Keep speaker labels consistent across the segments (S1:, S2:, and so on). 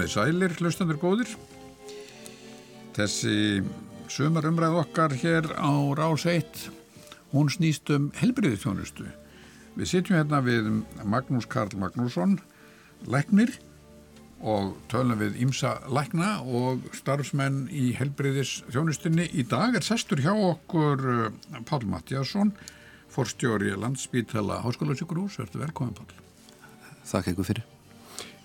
S1: Komið sælir, hlustandur góðir. Þessi sumar umræð okkar hér á Rás 1, hún snýst um helbriðistjónustu. Við sitjum hérna við Magnús Karl Magnússon, læknir og tölum við Ímsa lækna og starfsmenn í helbriðistjónustinni. Í dag er sestur hjá okkur eh, Pál Mattiasson, forstjóri landsbítala Háskólasíkurhús. Verður velkominn Pál.
S2: Þakka ykkur fyrir.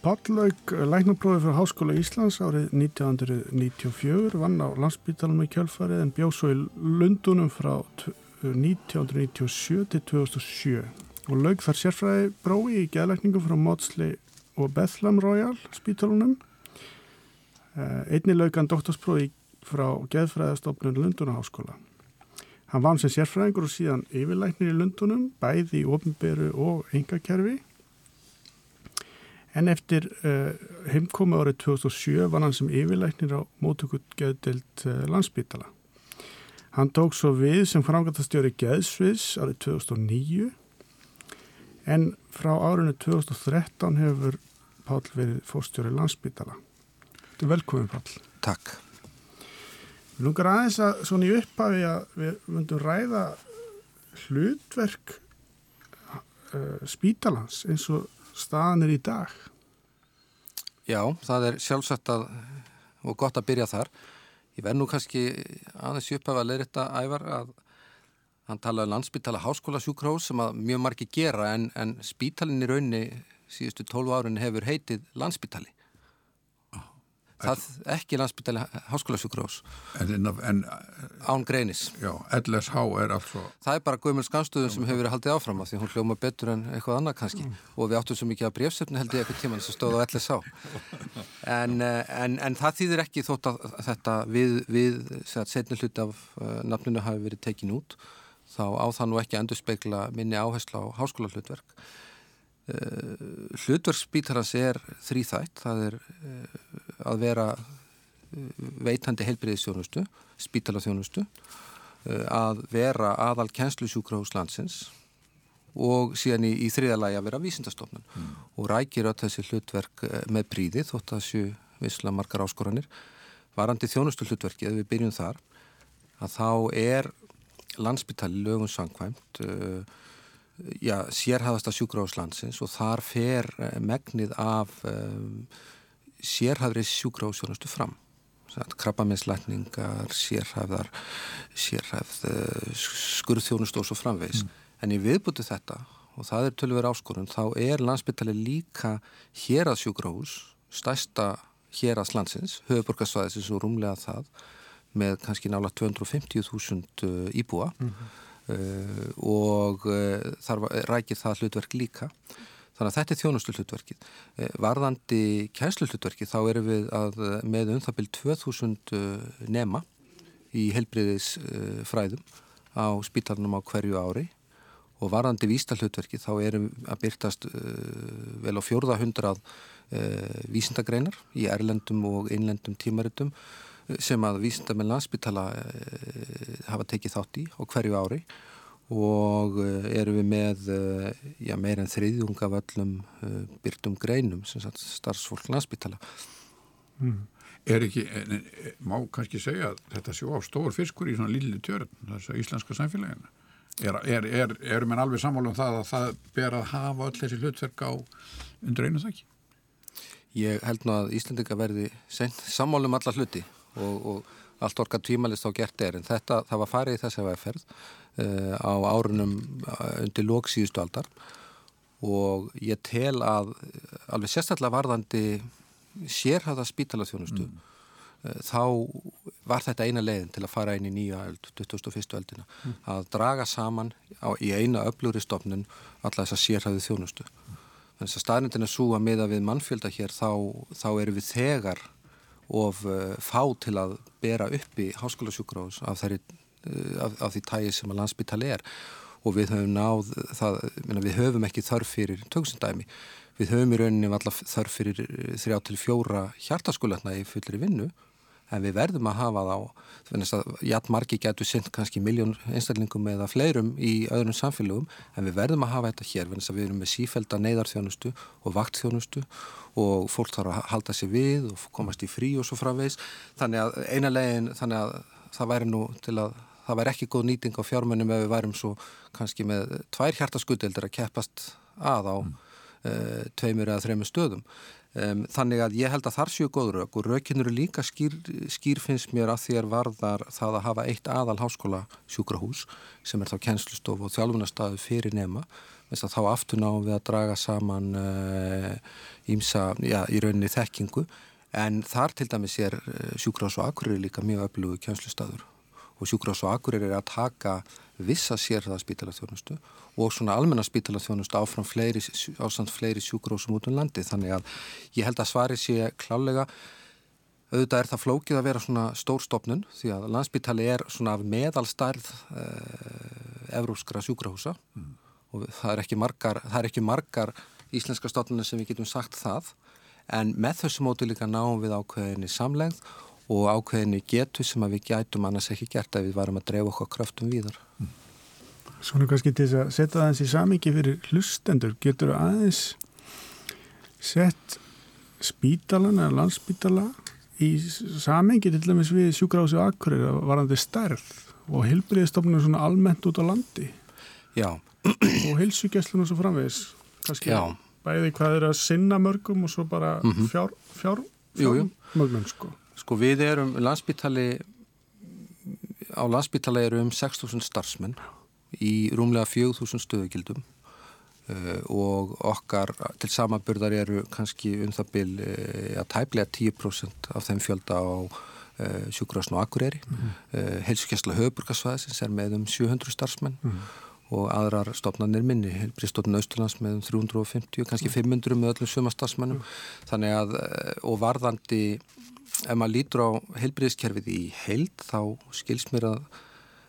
S3: Pallauk læknaprófi frá Háskóla Íslands árið 1994 vann á landsbítalum í kjölfarið en bjóð svo í Lundunum frá 1997 til 2007 og laug þar sérfræði brói í geðlækningum frá Mótsli og Bethlehem Royal spítalunum. Einni laugan doktorsprófi frá geðfræðastofnun Lundunaháskóla. Hann vann sem sérfræðingur og síðan yfirlæknir í Lundunum, bæði í ofnberu og engakerfi En eftir uh, heimkomi árið 2007 var hann sem yfirleiknir á mótökutgeðdild uh, landsbítala. Hann tók svo við sem framgættastjóri geðsviðs árið 2009 en frá árinu 2013 hefur Pál verið fórstjóri landsbítala. Þetta er velkominn Pál.
S2: Takk.
S3: Við lungar aðeins að svona í upphafi að við vundum ræða hlutverk uh, spítalans eins og staðan er í dag?
S2: Já, það er sjálfsagt að, og gott að byrja þar. Ég verð nú kannski aðeins upphafa að leira þetta ævar að hann talaði landsbytala háskóla sjúkrós sem að mjög margi gera en, en spítalinn í raunni síðustu 12 árin hefur heitið landsbytali. Það ekki landsbytali háskólasjúkrós án greinis.
S1: Já, LSH er alls og
S2: Það er bara gömul skamstöðun sem hefur verið haldið áfram af því hún hljóma betur en eitthvað annað kannski. Mm. og við áttum svo mikið að brefsefni held ég eitthvað tíman sem stóð á LSH en, en, en það þýðir ekki þótt að þetta við, við setni hluti af uh, nafninu hafi verið tekin út þá á það nú ekki að endur speikla minni áherslu á háskóla hlutverk Uh, hlutverksbítarans er þrýþætt, það er uh, að vera uh, veitandi heilbriðisþjónustu, spítalafþjónustu, að vera aðal kennslusjúkrahús landsins og síðan í, í þriðalagi að vera vísindastofnun mm. og rækir öll þessi hlutverk með príði þótt að séu vissla margar áskoranir. Varandi þjónustu hlutverki, ef við byrjum þar, að þá er landsbítali lögum sangkvæmt já, sérhæðasta sjúkráðslandsins og þar fer eh, megnið af um, sérhæðri sjúkráðsjónustu fram. Krabbaminslækningar, sérhæðar sérhæð uh, skurðþjónustu og svo framvegs mm. en í viðbúti þetta og það er tölver áskorun þá er landsbyttali líka hér að sjúkráðs stærsta hér að slandsins höfuborgarsvæðisins og rúmlega það með kannski nála 250.000 íbúa. Mm -hmm Uh, og uh, þar rækir það hlutverk líka. Þannig að þetta er þjónustu hlutverkið uh, varðandi kænslu hlutverkið þá erum við að með um það byrj 2000 nema í helbriðis fræðum á spítalunum á hverju ári. Og varðandi vísta hlutverkið þá erum að byrtast vel á fjórða hundrað vísindagreinar í erlendum og innlendum tímaritum sem að vísindamenn landsbytala eh, hafa tekið þátt í á hverju ári og eh, erum við með eh, já, meir en þriðjung af öllum byrtum greinum sem starfsfólk landsbytala
S1: mm. Er ekki, en, má kannski segja að þetta sjó á stór fiskur í svona lilli tjörn þess að íslenska samfélagina er, er, er, erum við alveg sammála um það að það ber að hafa öll þessi hlutverk á undir einu þakki?
S2: Ég held nú að Íslandika verði sammála um alla hluti og, og allt orka tvímalist á gert er en þetta, það var farið í þess að verðferð uh, á árunum eh, undir lóksíðustu aldar og ég tel að alveg sérstaklega varðandi sérhæða spítalaþjónustu mm. þá var þetta eina leiðin til að fara inn í nýja öld, 2001. öldina mm. að draga saman á, í eina öflugri stofnun alla þessa sérhæðu þjónustu þannig að staðnindin er svo að miða við mannfjölda hér þá, þá eru við þegar of uh, fá til að bera upp í háskólasjúkrós af, uh, af, af því tægi sem að landsbytali er. Og við höfum náð það, við höfum ekki þörf fyrir töksundæmi, við höfum í rauninni alltaf þörf fyrir þrjá til fjóra hjartaskólatna í fullri vinnu en við verðum að hafa þá jætt margi getur sinn kannski miljón einstælingum eða fleirum í öðrum samfélögum en við verðum að hafa þetta hér við erum með sífælda neyðarþjónustu og vaktþjónustu og fólk þarf að halda sér við og komast í frí og svo framvegs þannig að eina legin þannig að það væri nú til að það væri ekki góð nýting á fjármennum ef við værum svo kannski með tvær hjartaskudeldir að keppast að á mm. uh, tveimur eða þreimur stöðum Um, þannig að ég held að þar séu góð rauk og raukinn eru líka skýr, skýr finnst mér að þér varðar það að hafa eitt aðal háskóla sjúkrahús sem er þá kennslustof og þjálfunarstaðu fyrir nema. Þess að þá aftur náum við að draga saman ímsa, uh, já, í rauninni þekkingu. En þar til dæmis er uh, sjúkrahús og akkurir líka mjög öflugu kennslustaður og sjúkrahús og akkurir er að taka vissa sérhæða spítalarþjónustu og svona almenna spítalarþjónustu áfram fleiri, ásamt fleiri sjúkrósum út um landi þannig að ég held að svari sé klálega auðvitað er það flókið að vera svona stórstofnun því að landsbítali er svona meðalstærð eh, evróskra sjúkrahúsa. Mm. og það er ekki margar, er ekki margar íslenska stofnunir sem við getum sagt það. En með þessu mótu líka náum við ákveðinni samlegð og ákveðinni getu sem að við gætum annars ekki gert að við varum að drefa okkar kröftum víðar.
S3: Svona kannski til þess að setja aðeins í samingi fyrir hlustendur, getur aðeins sett spítalan eða landspítala í samingi til dæmis við sjúkrási og akkurir að varandi stærð og hilbriðstofnum svona almennt út á landi
S2: Já.
S3: og hilsugjæslunum svo framvegis kannski Já. bæði hvað er að sinna mörgum og svo bara mm -hmm. fjár, fjár, fjár mörgum sko
S2: Sko við erum landsbytali á landsbytali eru um 6.000 starfsmenn í rúmlega 4.000 stöðugildum uh, og okkar til samaburðar eru kannski um það byl uh, að tæplega 10% af þeim fjölda á uh, sjúkurásn og akureyri. Mm heilsukessla höfuburgarsvæðisins er með um 700 starfsmenn mm og aðrar stofnarnir minni, Brístofn Östurlands með um 350, kannski 500 með öllum suma starfsmennum, mm. þannig að og varðandi ef maður lítur á heilbriðskerfið í heild þá skils mér að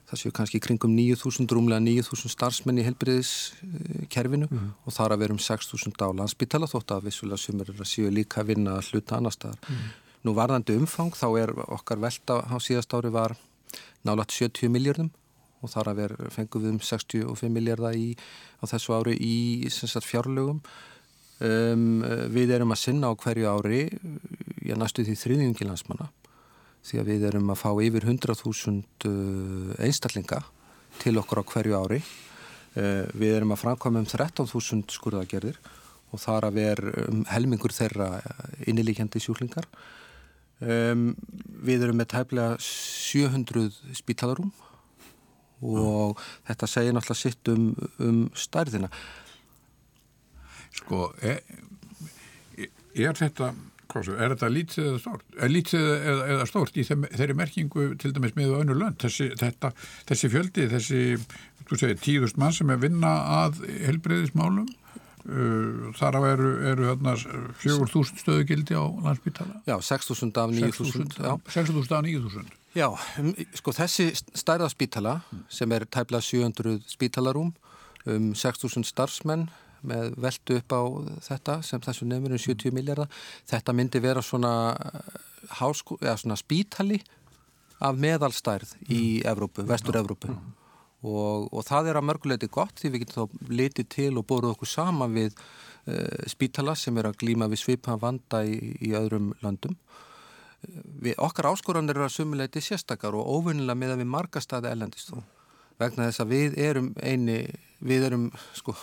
S2: það séu kannski kringum 9.000, rúmlega 9.000 starfsmenn í heilbriðskerfinu mm -hmm. og þar að verum 6.000 á landsbytala þótt að vissulega sumur er að séu líka að vinna að hluta annar staðar. Mm -hmm. Nú varðandi umfang þá er okkar velta á síðast ári var nálagt 70 miljardum og þar að ver fengum við um 65 miljardar á þessu ári í sagt, fjárlögum Um, við erum að sinna á hverju ári ég næstu því þriðjungi landsmanna því að við erum að fá yfir 100.000 uh, einstaklinga til okkur á hverju ári. Uh, við erum að framkvæma um 13.000 skurðagerðir og þar að vera um helmingur þeirra innilíkjandi sjúklingar. Við erum með tæplega 700 spítalarum og þetta segir náttúrulega sitt um, um stærðina.
S1: Sko, er, er þetta, svo, er þetta lítið eða stórt? Er lítið eða, eða stórt í þeim, þeirri merkingu til dæmis með önnu lönd? Þessi, þetta, þessi fjöldi, þessi, segir, tíðust mann sem er vinna að helbreyðismálum, uh, þar af eru, eru fjögur þúsund stöðugildi á landsbytala?
S2: Já, 6.000 af 9.000.
S1: 6.000 af 9.000.
S2: Já, um, sko þessi stærða spítala sem er tæpla 700 spítalarúm um 6.000 starfsmenn með veldu upp á þetta sem þessu nefnir um 70 miljardar þetta myndi vera svona, eh, háskó, eða svona spítali af meðalstærð í mm. Evrópu, vestur-Evrópu mm. og, og það er að mörguleiti gott því við getum þá litið til og bóruð okkur sama við uh, spítala sem er að glíma við svipa vanda í, í öðrum landum við, okkar áskoranir eru að sumuleiti sérstakar og óvinnilega með að við margastæði ellendist þó vegna þess að við erum eini, við erum sko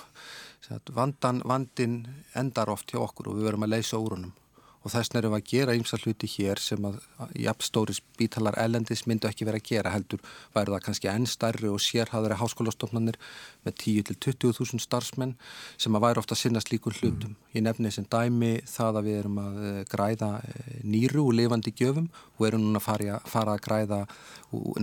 S2: vandan, vandin endar oft hjá okkur og við verum að leysa úr honum og þess erum við að gera ymsa hluti hér sem að jafnstóri spítalar ellendis myndu ekki vera að gera heldur væri það kannski enn starri og sérhaðari háskólastofnanir með 10-20.000 starfsmenn sem að væri ofta að sinna slíkun hlutum. Mm. Ég nefni sem dæmi það að við erum að eh, græða eh, nýru og lifandi gjöfum og erum núna að fara, fara að græða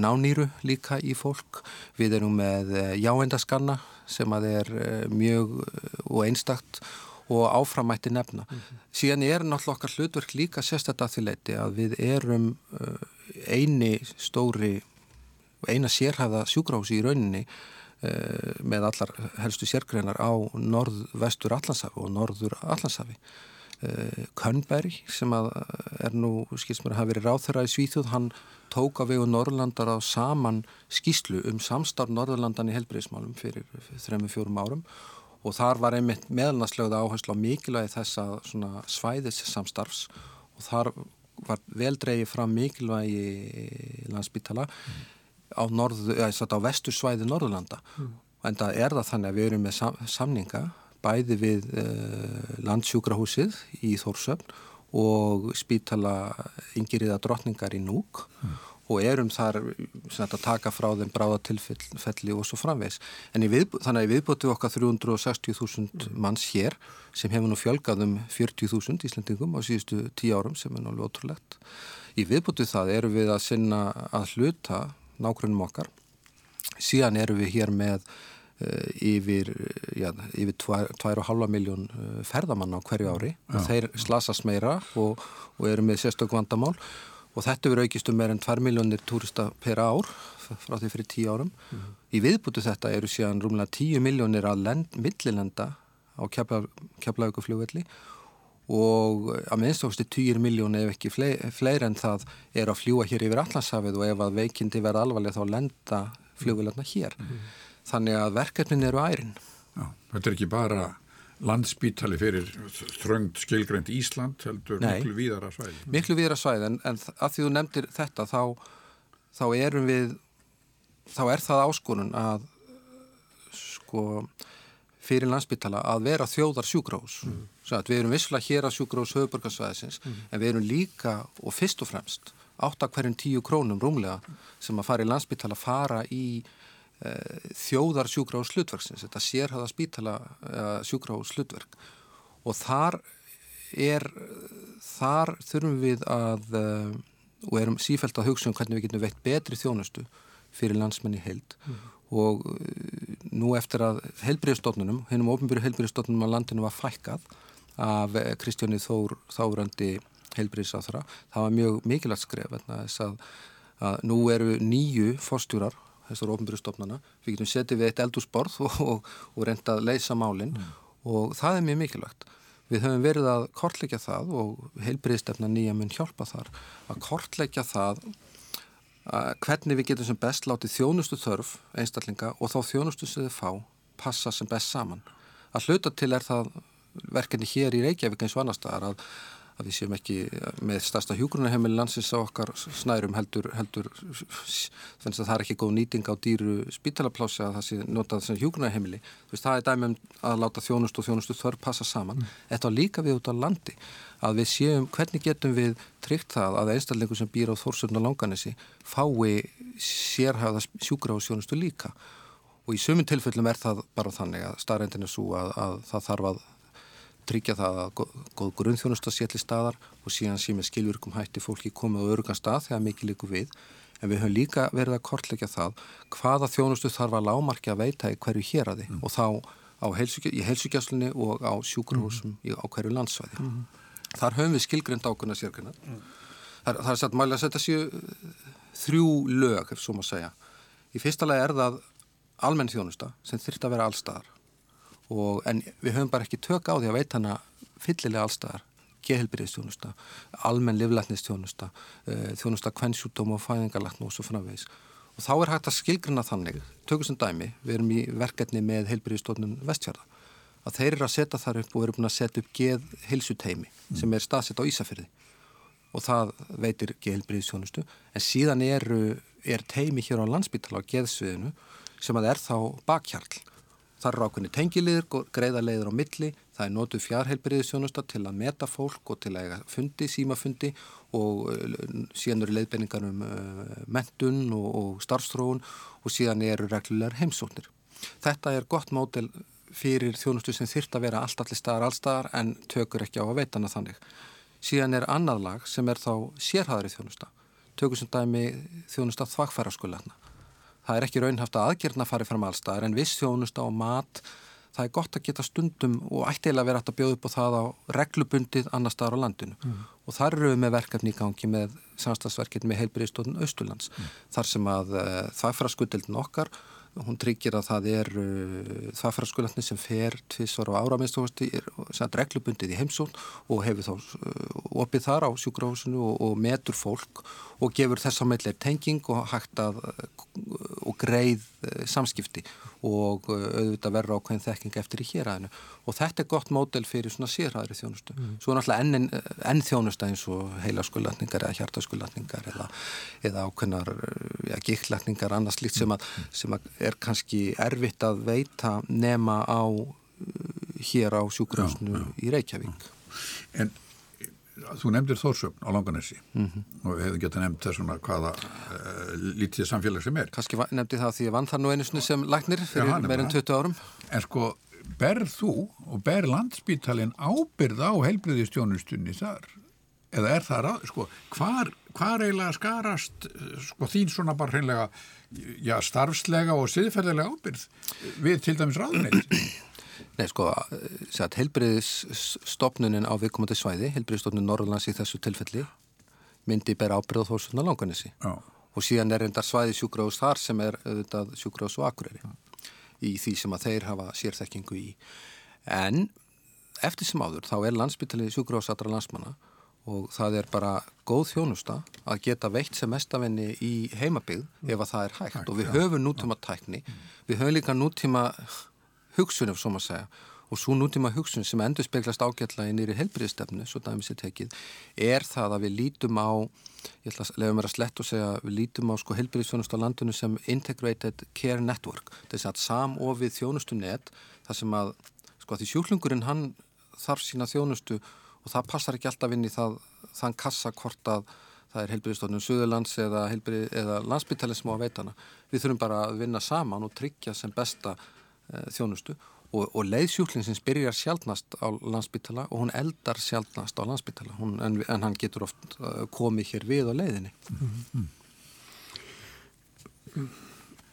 S2: nánýru líka í fólk. Við erum með eh, jáendaskanna sem að er mjög og einstakt og áframætti nefna. Mm -hmm. Síðan er náttúrulega okkar hlutverk líka sérstaklega að því leiti að við erum uh, eini stóri, eina sérhæða sjúgrási í rauninni uh, með allar helstu sérgreinar á norð-vestur Allansafi og norður Allansafi. uh, Könberg sem er nú, skilst mér að hafa verið ráþurra í Svíþjóð, hann tók að vegu Norrlandar á saman skýslu um samstarf Norrlandan í helbriðismálum fyrir þrejum fjórum árum og þar var einmitt meðalnarslegða áherslu á mikilvægi þessa svæðis samstarfs og þar var vel dreyið fram mikilvægi landsbytala mm. á, á vestursvæði Norðurlanda mm. en það er það þannig að við erum með sam, samninga bæði við uh, landsjúkrahúsið í Þórsöfn og spítala yngiriða drotningar í Núk mm og erum þar að taka frá þeim bráða tilfelli og svo framvegs. En við, þannig að við viðbúttum okkar 360.000 manns hér sem hefur nú fjölgað um 40.000 íslendingum á síðustu tíu árum sem er náttúrulega ótrúlegt. Í viðbúttu það eru við að sinna að hluta nákvæmum okkar. Síðan eru við hér með uh, yfir, já, yfir 2,5 miljón uh, ferðamann á hverju ári. Þeir slasast meira og, og eru með sérstök vandamál og þetta verður aukist um meir en 2 miljónir túrista per ár frá því fyrir 10 árum. Mm. Í viðbútu þetta eru síðan rúmlega 10 miljónir að millilenda á keflaugufljóðvelli og að minnstofasti 10 miljónir ef ekki fleiri, fleiri en það er að fljúa hér yfir Allandshafið og ef að veikindi verða alvarlega þá lenda fljóðveldarna hér. Mm. Þannig að verkefnin eru ærin.
S1: Já, þetta er ekki bara landspítali fyrir þröngt skilgreynd Ísland heldur Nei, miklu víðara svæði.
S2: Miklu víðara svæði en, en að því þú nefndir þetta þá, þá erum við þá er það áskonun að sko fyrir landspítala að vera þjóðar sjúgrós mm. við erum visslega hér að sjúgrós höfuborgarsvæðisins mm. en við erum líka og fyrst og fremst átt að hverjum tíu krónum rúmlega sem að fara í landspítala fara í Eh, þjóðar sjúkrahús hlutverksins, þetta sérhaða spítala uh, sjúkrahús hlutverk og þar er þar þurfum við að uh, og erum sífælt að hugsa um hvernig við getum veitt betri þjónustu fyrir landsmenni heild mm. og uh, nú eftir að heilbríðstofnunum, hennum ofnbyrju heilbríðstofnunum á landinu var fækkað af Kristjáni Þór Þárandi heilbríðsáþara, það var mjög mikilvægt skref að, að nú eru nýju fórstjórar þessar ofnbjörnstofnana. Við getum setið við eitt eldúsborð og, og, og reynda að leysa málinn mm. og það er mjög mikilvægt. Við höfum verið að kortleikja það og heilbriðstefna nýja mun hjálpa þar að kortleikja það að hvernig við getum sem best látið þjónustu þörf einstaklinga og þá þjónustu sem þið fá passa sem best saman. Að hluta til er það verkefni hér í Reykjavík eins og annar staðar að að við séum ekki með stærsta hjúgrunahemil landsins á okkar snærum heldur, heldur þannig að það er ekki góð nýting á dýru spítalaplási að það sé notað sem hjúgrunahemili það er dæmum að láta þjónustu og þjónustu þörf passa saman. Mm. Þetta líka við út á landi að við séum hvernig getum við tryggt það að einstaklingu sem býr á Þórsurna langanissi fái sérhæða sjúkra og þjónustu líka? Og í sömum tilfellum er það bara þannig að starrendin er svo að, að það þarf að tryggja það að góð grunnþjónust að setja staðar og síðan sé með skilvirkum hætti fólki komið á örugan stað þegar mikið líku við en við höfum líka verið að kortleggja það hvaða þjónustu þarf að lámarki að veita í hverju hér að þið mm. og þá heilsugja, í heilsugjastlinni og á sjúkurhúsum mm. á hverju landsvæði. Mm. Þar höfum við skilgrend ákveðna sérkynna. Mm. Það, það er satt mæli að setja sér þrjú lög, ef svo maður segja. Í fyrsta lagi er það almenn þjónusta sem þurft að vera allstaðar og, en við höfum bara ekki tök á því að veit hana fyllilega allstaðar gehelbyrðistjónusta, almenn livlætnistjónusta, uh, þjónusta kvennsjútum og fæðingarlætn og svo framvegis. Og þá er hægt að skilgruna þannig tökum sem dæmi, við erum í verkefni með heilbyrðistjónun vestfjörða að þeir eru að setja þar upp og eru búin að setja upp geð hilsuteimi mm. sem er staðsett á Ísafyrði og það veitir gehelbyrðistjónustu en síðan eru, er teimi hér á landsbytala á geðsviðinu sem að er þá bakkjarl Það eru ákveðni tengiliður, greiða leiður á milli, það er nótuð fjárheilbyrðisjónusta til að meta fólk og til að fundi, símafundi og uh, síðan eru leiðbenningar um uh, mentun og, og starfstróun og síðan eru reglulegar heimsóknir. Þetta er gott mótel fyrir þjónustu sem þyrrt að vera allt allir staðar allstaðar en tökur ekki á að veitana þannig. Síðan er annað lag sem er þá sérhæðari þjónusta, tökur sem dæmi þjónusta þvagfæra skullegna það er ekki raunhaft að aðgerna fari fram allstaðar en viss þjónusta og mat það er gott að geta stundum og ættilega vera hægt að bjóða upp á það á reglubundið annar staðar á landinu mm. og þar eru við með verkefni í gangi með samstagsverkefni með heilbyrðistóðun Östurlands mm. þar sem að uh, það fyrir að skuldildin okkar hún tryggir að það er uh, þaðfærarskulatni sem fer tvissvar á áramiðstofasti sem reglubundið í heimsón og hefur þá uh, opið þar á sjúkrahúsinu og, og metur fólk og gefur þess að meðleir tenging og hægt að og greið uh, samskipti og uh, auðvitað verður ákveðin þekking eftir í héræðinu og þetta er gott mótel fyrir svona sérhæðri þjónustu. Mm. Svo er náttúrulega enn, enn þjónusta eins og heilaskullatningar eða hjartaskullatningar eða, eða ákveðnar ja, gikklatningar annars líkt sem, að, sem að er kannski erfitt að veita nema á hér á sjúkrahúsinu í Reykjavík.
S1: En þú nefndir Þórsögn á Langanesi mm -hmm. og við hefum getað nefnt þessuna hvaða uh, lítið samfélag sem er.
S2: Kannski nefndi það því að vann það nú einu sem læknir fyrir meirinn 20 árum.
S1: En sko, berð þú og berð landsbítalinn ábyrð á heilbriðistjónustunni þar? Eða er það ráð, sko, hvar, hvar eiginlega skarast, sko, þín svona bara hreinlega, já, starfslega og siðferðilega ábyrð við til dæmis ráðneitt?
S2: Nei, sko, heilbriðisstofnunin á viðkomandi svæði, heilbriðisstofnunin Norrlands í þessu tilfelli, myndi bera ábyrð á þórsuna langanissi. Og síðan er endar svæði sjúkrahús þar sem er auðvitað sjúkrahús og akureyri í því sem að þeir hafa sérþekkingu í. En eftir sem áður þá er landsbyttalið sjúkrahús allra landsmanna og það er bara góð þjónusta að geta veitt sem mestafinni í heimabygg ef að það er hægt. Hæ, og við höfum nútíma tækni, við höfum líka nútíma hugsun ef svo maður segja. Og svo nútíma hugsun sem endur speglast ágætla í nýri helbriðstefnu, svo dæmis er tekið er það að við lítum á ég ætla að lefa mér að slett og segja við lítum á sko helbriðsfjónust á landinu sem Integrated Care Network. Þess að samofið þjónustu net þar sem að sko að því sjúklingurinn hann þarf sína þjónustu og það passar ekki alltaf inn í það þann kassa hvort að það er helbriðstofnum Suðurlands eða, eða landsbyttalinn sem á að veitana við þurfum bara að vinna saman og tryggja sem besta þjónustu og, og leiðsjúklingsins byrjar sjálfnast á landsbytala og hún eldar sjálfnast á landsbytala en, en hann getur oft uh, komið hér við á leiðinni. Mm -hmm.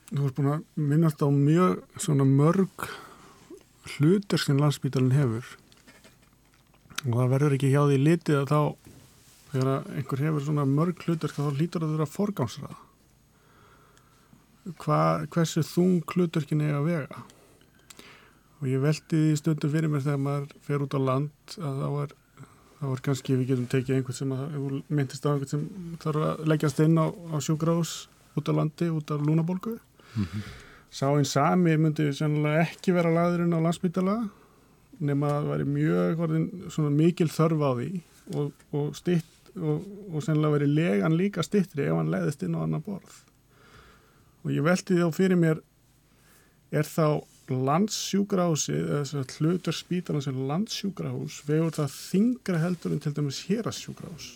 S3: Þú erst búin að minnast á mjög svona mörg hlutur sem landsbytalinn hefur. Og það verður ekki hjá því litið að þá þegar einhver hefur svona mörg hlutur þá lítur það að vera forgámsraða hversu þung hluturkin er að vega og ég veldi því stundum fyrir mér þegar maður fer út á land að þá er, þá er kannski við getum tekið einhvern sem að, myndist á einhvern sem þarf að leggjast inn á, á sjúgrás út á landi, út af lúnabólgu mm -hmm. sá einn sami myndi ekki vera laðurinn á landsbytala nema að það væri mjög orðin, mikil þörf á því og, og stitt og, og sennilega verið legan líka stittri ef hann leiðist inn á annan borð og ég veldi því á fyrir mér er þá landsjúkrahúsi eða hlutur spítalan sem landsjúkrahús vegur það þingra heldur en til dæmis hérasjúkrahús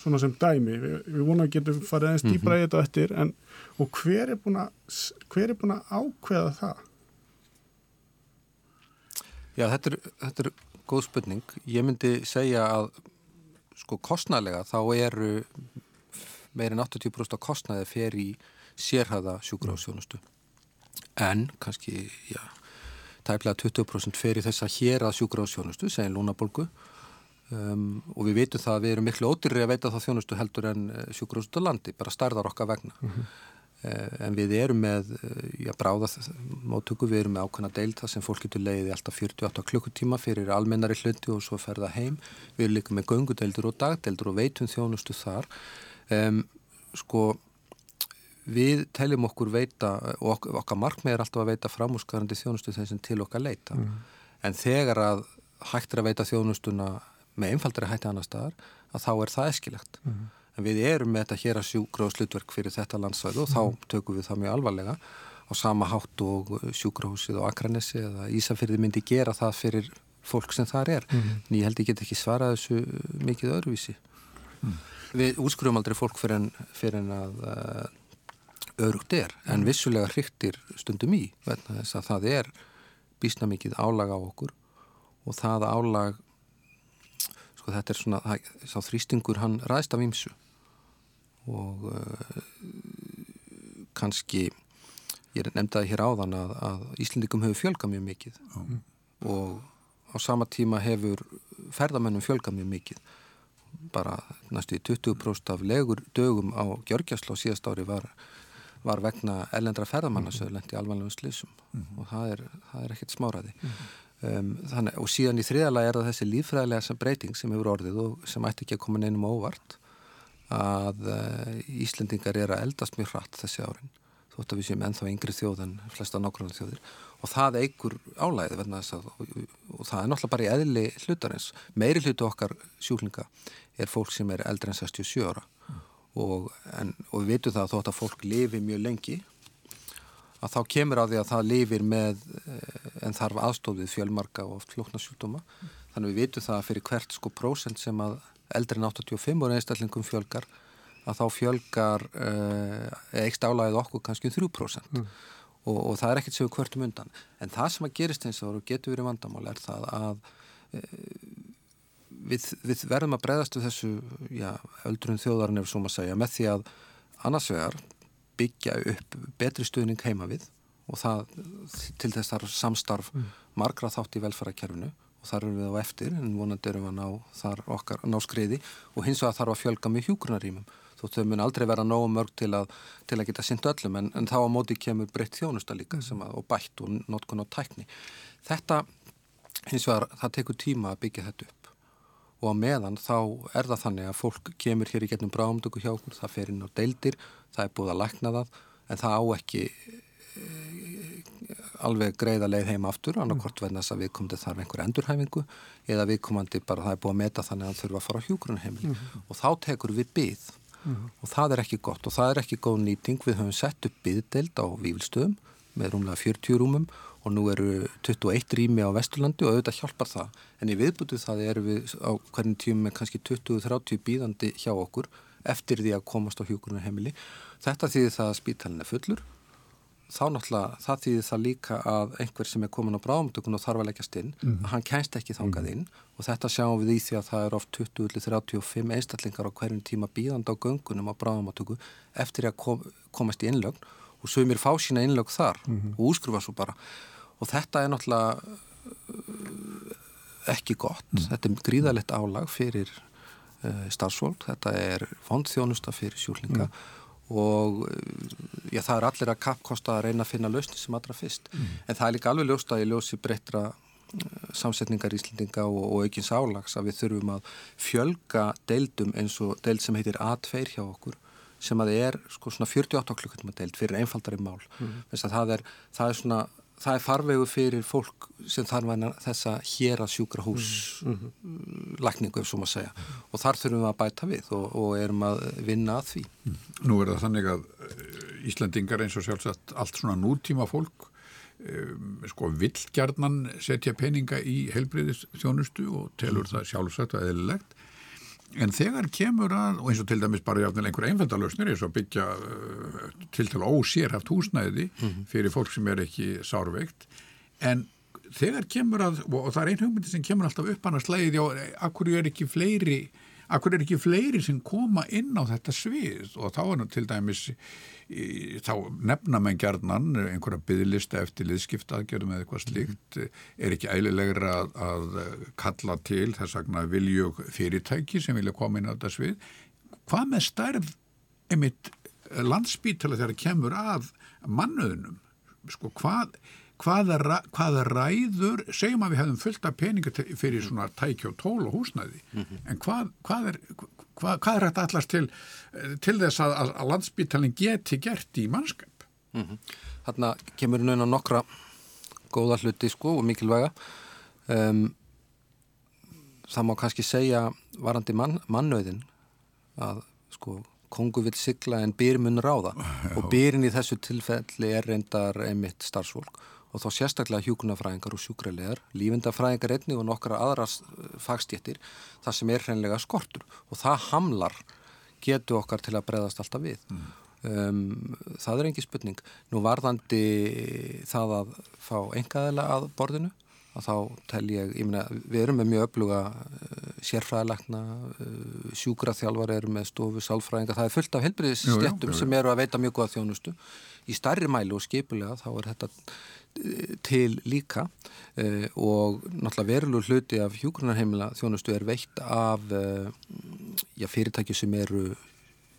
S3: svona sem dæmi, við, við vonum að getum farið aðeins dýbra í mm þetta eftir en, og hver er búin að hver er búin að ákveða það?
S2: Já, þetta er, þetta er góð spurning. Ég myndi segja að sko kostnælega þá eru meirinn 80% af kostnæði fer í sérhæða sjúkrahúsjónustu en kannski, já, tæplega 20% fer í þess að hér að sjúkrafsjónustu, segjum lúnabolgu um, og við veitum það að við erum miklu ódyrri að veita það þjónustu heldur en eh, sjúkrafsjónustu landi, bara starðar okkar vegna. Mm -hmm. en við erum með, eh, já, bráða móttöku, við erum með ákvæmna deilt það sem fólk getur leiðið alltaf 48 klukkutíma fyrir almennari hluti og svo ferða heim. Við erum líka með göngudeildur og dagdeildur og veitum þjónustu þar. Um, sko, við teljum okkur veita og ok okkar markmið er alltaf að veita framúskarandi þjónustu þeim sem til okkar leita mm. en þegar að hægt er að veita þjónustuna með einfaldari hætti annar staðar að þá er það eskilegt mm. en við erum með þetta hér að sjúgráðslutverk fyrir þetta landsvæðu og mm. þá tökum við það mjög alvarlega á sama hátt og sjúgráðsið og akranessi eða Ísafyrði myndi gera það fyrir fólk sem þar er en ég held ég get ekki svarað þessu mikið öðruvísi mm. Við útskruðum aldrei fólk fyrir en, fyrir en að uh, örugt er en vissulega hryktir stundum í þess að það er bísna mikið álag á okkur og það álag sko þetta er svona það, sá þrýstingur hann ræðst af ímsu og uh, kannski ég nefndaði hér áðan að, að Íslandikum hefur fjölgað mjög mikið mm. og á sama tíma hefur ferðamennum fjölgað mjög mikið. Bara næstu í 20% af legur dögum á Gjörgjastlá síðast ári var var vegna ellendra ferðamanna sem lendi alvanlegum slísum mm -hmm. og það er, það er ekkert smáraði mm -hmm. um, þannig, og síðan í þriðalega er það þessi lífræðilega breyting sem hefur orðið og sem ætti ekki að koma neinum óvart að uh, Íslendingar er að eldast mjög hratt þessi árin þótt að við séum ennþá yngri þjóð en flesta nákvæmlega þjóðir. Og það eigur álæðið og, og það er náttúrulega bara í eðli hlutarins. Meiri hlutu okkar sjúklinga er fólk sem er eldri en 67 ára og, en, og við veitum það að þótt að fólk lifi mjög lengi að þá kemur að því að það lifir með eh, en þarf aðstofið fjölmarka og oft flókna sjúkdóma þannig við veitum það að fyrir hvert sko prósent sem að eldri en 85 og einstallingum fjölgar að þá fjölgar eh, eikst álæðið okkur kannski 3% um mm. og, og það er ekkert sem við hvertum undan. En það sem að gerist eins og getur verið vandamál er það að eh, við, við verðum að breyðast við þessu já, öldrun þjóðarinn ef svo maður segja með því að annars vegar byggja upp betri stuðning heima við og það til þess þar samstarf mm. margra þátt í velfærakerfinu og þar erum við á eftir en vonandi erum við að ná, þar okkar, ná skriði og hins vegar þarf að fjölga með hjúgrunarímum þó þau mun aldrei vera nógu mörg til að, til að geta synd öllum en, en þá á móti kemur breytt þjónusta líka mm. að, og bætt og notkun á tækni. Þetta hins vegar það tekur tíma að byggja þetta upp og á meðan þá er það þannig að fólk kemur hér í getnum bráumdöku hjá okkur, það fer inn á deildir, það er búið að lækna það en það á ekki e, alveg greiða leið heim aftur, annarkort verðan þess að viðkomandi þarf einhver endurhæfingu eða viðkomandi bara það er búið að meta þannig að það þurfa að fara á hjúgrunheimil mm -hmm. og þá tekur við byð mm -hmm. og það er ekki gott og það er ekki góð nýting, við höfum sett upp byðdeild á vývilstöðum með rúmlega 40 rúmum og nú eru 21 rými á Vesturlandi og auðvitað hjálpar það. En í viðbútu það eru við á hvernig tíum með kannski 20-30 bíðandi hjá okkur eftir því að komast á hjókurinu heimili þetta þýðir það að spítalinn er fullur. Þá náttúrulega það þýðir það líka að einhver sem er komin á bráðumtökun og þarf að leggjast inn mm. hann kænst ekki þangað mhm. inn. Og þetta sjáum við í því að það er oft 20-35 einstaklingar á hverjum tíma bíðandi á göngunum á bráðumtöku eftir að kom, komast í innlögn og sögumir fá sína innlögn þar mm -hmm. og úskrufa svo bara og þetta er náttúrulega ekki gott mm. þetta er gríðalegt álag fyrir uh, starfsfólk, þetta er fondþjónusta fyrir sjúklinga mm. og uh, já, það er allir að kappkosta að reyna að finna lausni sem allra fyrst mm. en það er líka alveg ljóst að ég ljósi breyttra uh, samsetningar íslendinga og, og aukins álags að við þurfum að fjölga deildum eins og deild sem heitir A2 hjá okkur sem að það er sko svona 48 klukkutum að deild fyrir einfaldari mál mm. það, er, það er svona það er farvegu fyrir fólk sem þarf þessa hér að sjúkra hús mm -hmm. lækningu ef svo maður segja mm. og þar þurfum við að bæta við og, og erum að vinna að því.
S1: Mm. Nú er það þannig að eh, Íslandingar eins og sjálfsagt allt svona nútíma fólk um, sko villgjarnan setja peninga í helbriðis þjónustu og telur mm. það sjálfsagt og eðlilegt En þegar kemur að, og eins og til dæmis bara jáfnvel einhver einfældalösnir eins og byggja uh, til til ósérhaft húsnæði mm -hmm. fyrir fólk sem er ekki sárveikt, en þegar kemur að, og það er einn hugmyndi sem kemur alltaf upp hann að slæði því að akkur er ekki fleiri Akkur er ekki fleiri sem koma inn á þetta svið og þá er nú til dæmis, í, þá nefna menn gerðnan einhverja byggðlista eftir liðskiptaðgerðum eða eitthvað slíkt, er ekki ælilegra að, að kalla til þess að viljug fyrirtæki sem vilja koma inn á þetta svið. Hvað með stærð einmitt landsbítala þegar það kemur að mannöðunum? Sko hvað hvaða, hvaða ræður, segjum að við hefðum fullt af peninga fyrir svona tækja og tól og húsnæði, mm -hmm. en hvað, hvað er hvað, hvað er þetta allast til til þess að, að landsbyttalinn geti gert í mannskap?
S2: Mm -hmm. Þarna kemur á nokkra góða hluti sko og mikilvæga um, það má kannski segja varandi mann, mannöðin að sko kongu vil sigla en byrjum ráða og byrjum í þessu tilfelli er reyndar einmitt starfsfólk og þá sérstaklega hjúkunafræðingar og sjúkralegar, lífindafræðingar einni og nokkara aðras eh, fagstjettir það sem er hreinlega skortur og það hamlar getu okkar til að breyðast alltaf við. Mm. Um, það er engi spurning. Nú varðandi það að fá engaðila að borðinu að þá tel ég, ég meina, við erum með mjög öfluga uh, sérfræðilekna uh, sjúkraþjálfar eru með stofu, sálfræðingar, það er fullt af helbriðisstjettum sem eru að veita mjög góða þjónustu í starri mælu og skipulega þá er þetta til líka uh, og náttúrulega verulur hluti af hjúgrunarheimila þjónustu er veitt af uh, já, fyrirtæki sem eru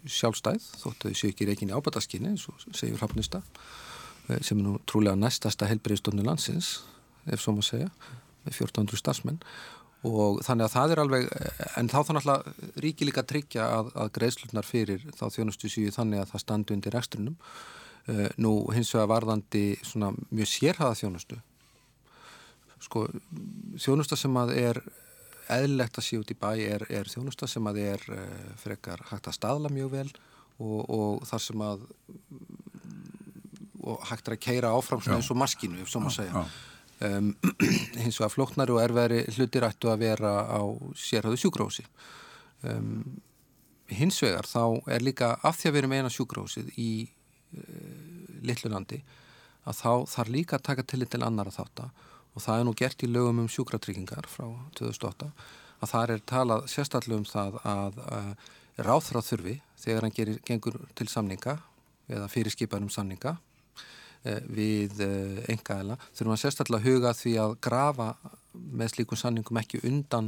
S2: sjálfstæð þóttu séu ekki reikin í ábætaskinni eh, sem er nú trúlega næstasta helbreyðstofni landsins ef svo maður segja með 1400 starfsmenn. Og þannig að það er alveg en þá þannig að ríki líka tryggja að, að greiðslutnar fyrir þá þjónustu síu þannig að það standi undir ekstrunum nú hins vegar varðandi svona mjög sérhaða þjónustu. Sko þjónusta sem að er eðlilegt að sé út í bæ er, er þjónusta sem að er uh, frekar hægt að staðla mjög vel og, og þar sem að og hægt að keira áfram eins og maskinu, ef svo maður segja. Um, hins vegar flóknari og erfæri hlutir ættu að vera á sérhæðu sjúkrósi um, hins vegar þá er líka af því að við erum eina sjúkrósið í Littlulandi að þá þarf líka að taka til til annara þátt og það er nú gert í lögum um sjúkratryggingar frá 2008 að það er talað sérstaklega um það að uh, ráþráð þurfi þegar hann gerir, gengur til samninga eða fyrirskipan um samninga Eh, við engaðila eh, þurfum að sérstaklega huga því að grafa með slíkum sanningum ekki undan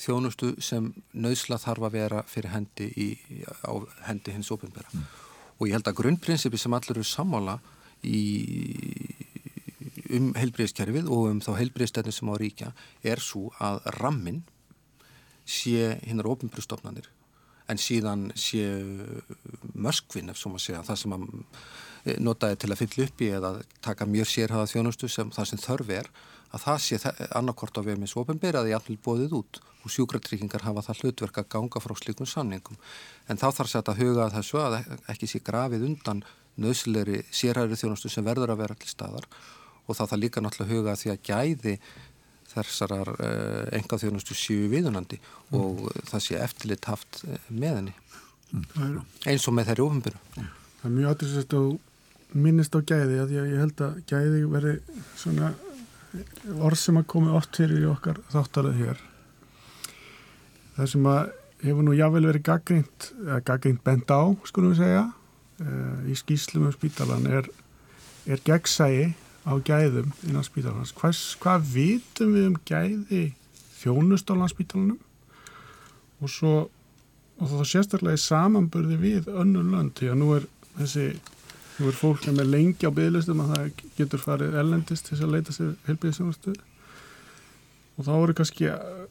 S2: þjónustu sem nöðsla þarf að vera fyrir hendi í, á hendi hins ofinbæra mm. Og ég held að grunnprinsipi sem allir eru sammála í, um heilbríðiskerfið og um þá heilbríðistöðin sem á ríkja er svo að rammin sé hinnar ofinbærstofnanir en síðan sé mörskvinn ef svo maður segja það sem að notaði til að fylla upp í eða taka mjög sérhaða þjónustu sem það sem þörf er að það sé annarkort á við með svopenbyrja að ég allir bóðið út og sjúkratryggingar hafa það hlutverk að ganga frá slíkun sanningum en þá þarf sér að huga þessu að ekki sé grafið undan nöðsilegri sérhæðri þjónustu sem verður að vera allir staðar og þá þarf líka náttúrulega huga því að gæði þessarar uh, enga þjónustu séu viðunandi mm. og það sé eftirlit haft uh, með henni mm. eins og með þeirri ofinbyrju.
S3: Það er mjög aðriðsett og minnist á gæði að ég held að gæði veri svona orð sem að komi oft fyrir í okkar þáttalið hér. Það sem að hefur nú jável verið gaggrínt eða gaggrínt bent á skulum við segja eh, í skýslum um spítalan er, er gegnsægi á gæðum innan spítalans. Hvers, hvað vitum við um gæði þjónust á landspítalanum? Og svo og þá sérstaklega í samanburði við önnur lönd því að nú er þessi Þú er fólk sem er lengi á bygglistum að það getur farið ellendist til að leita sér helbíðisjónustu og þá eru kannski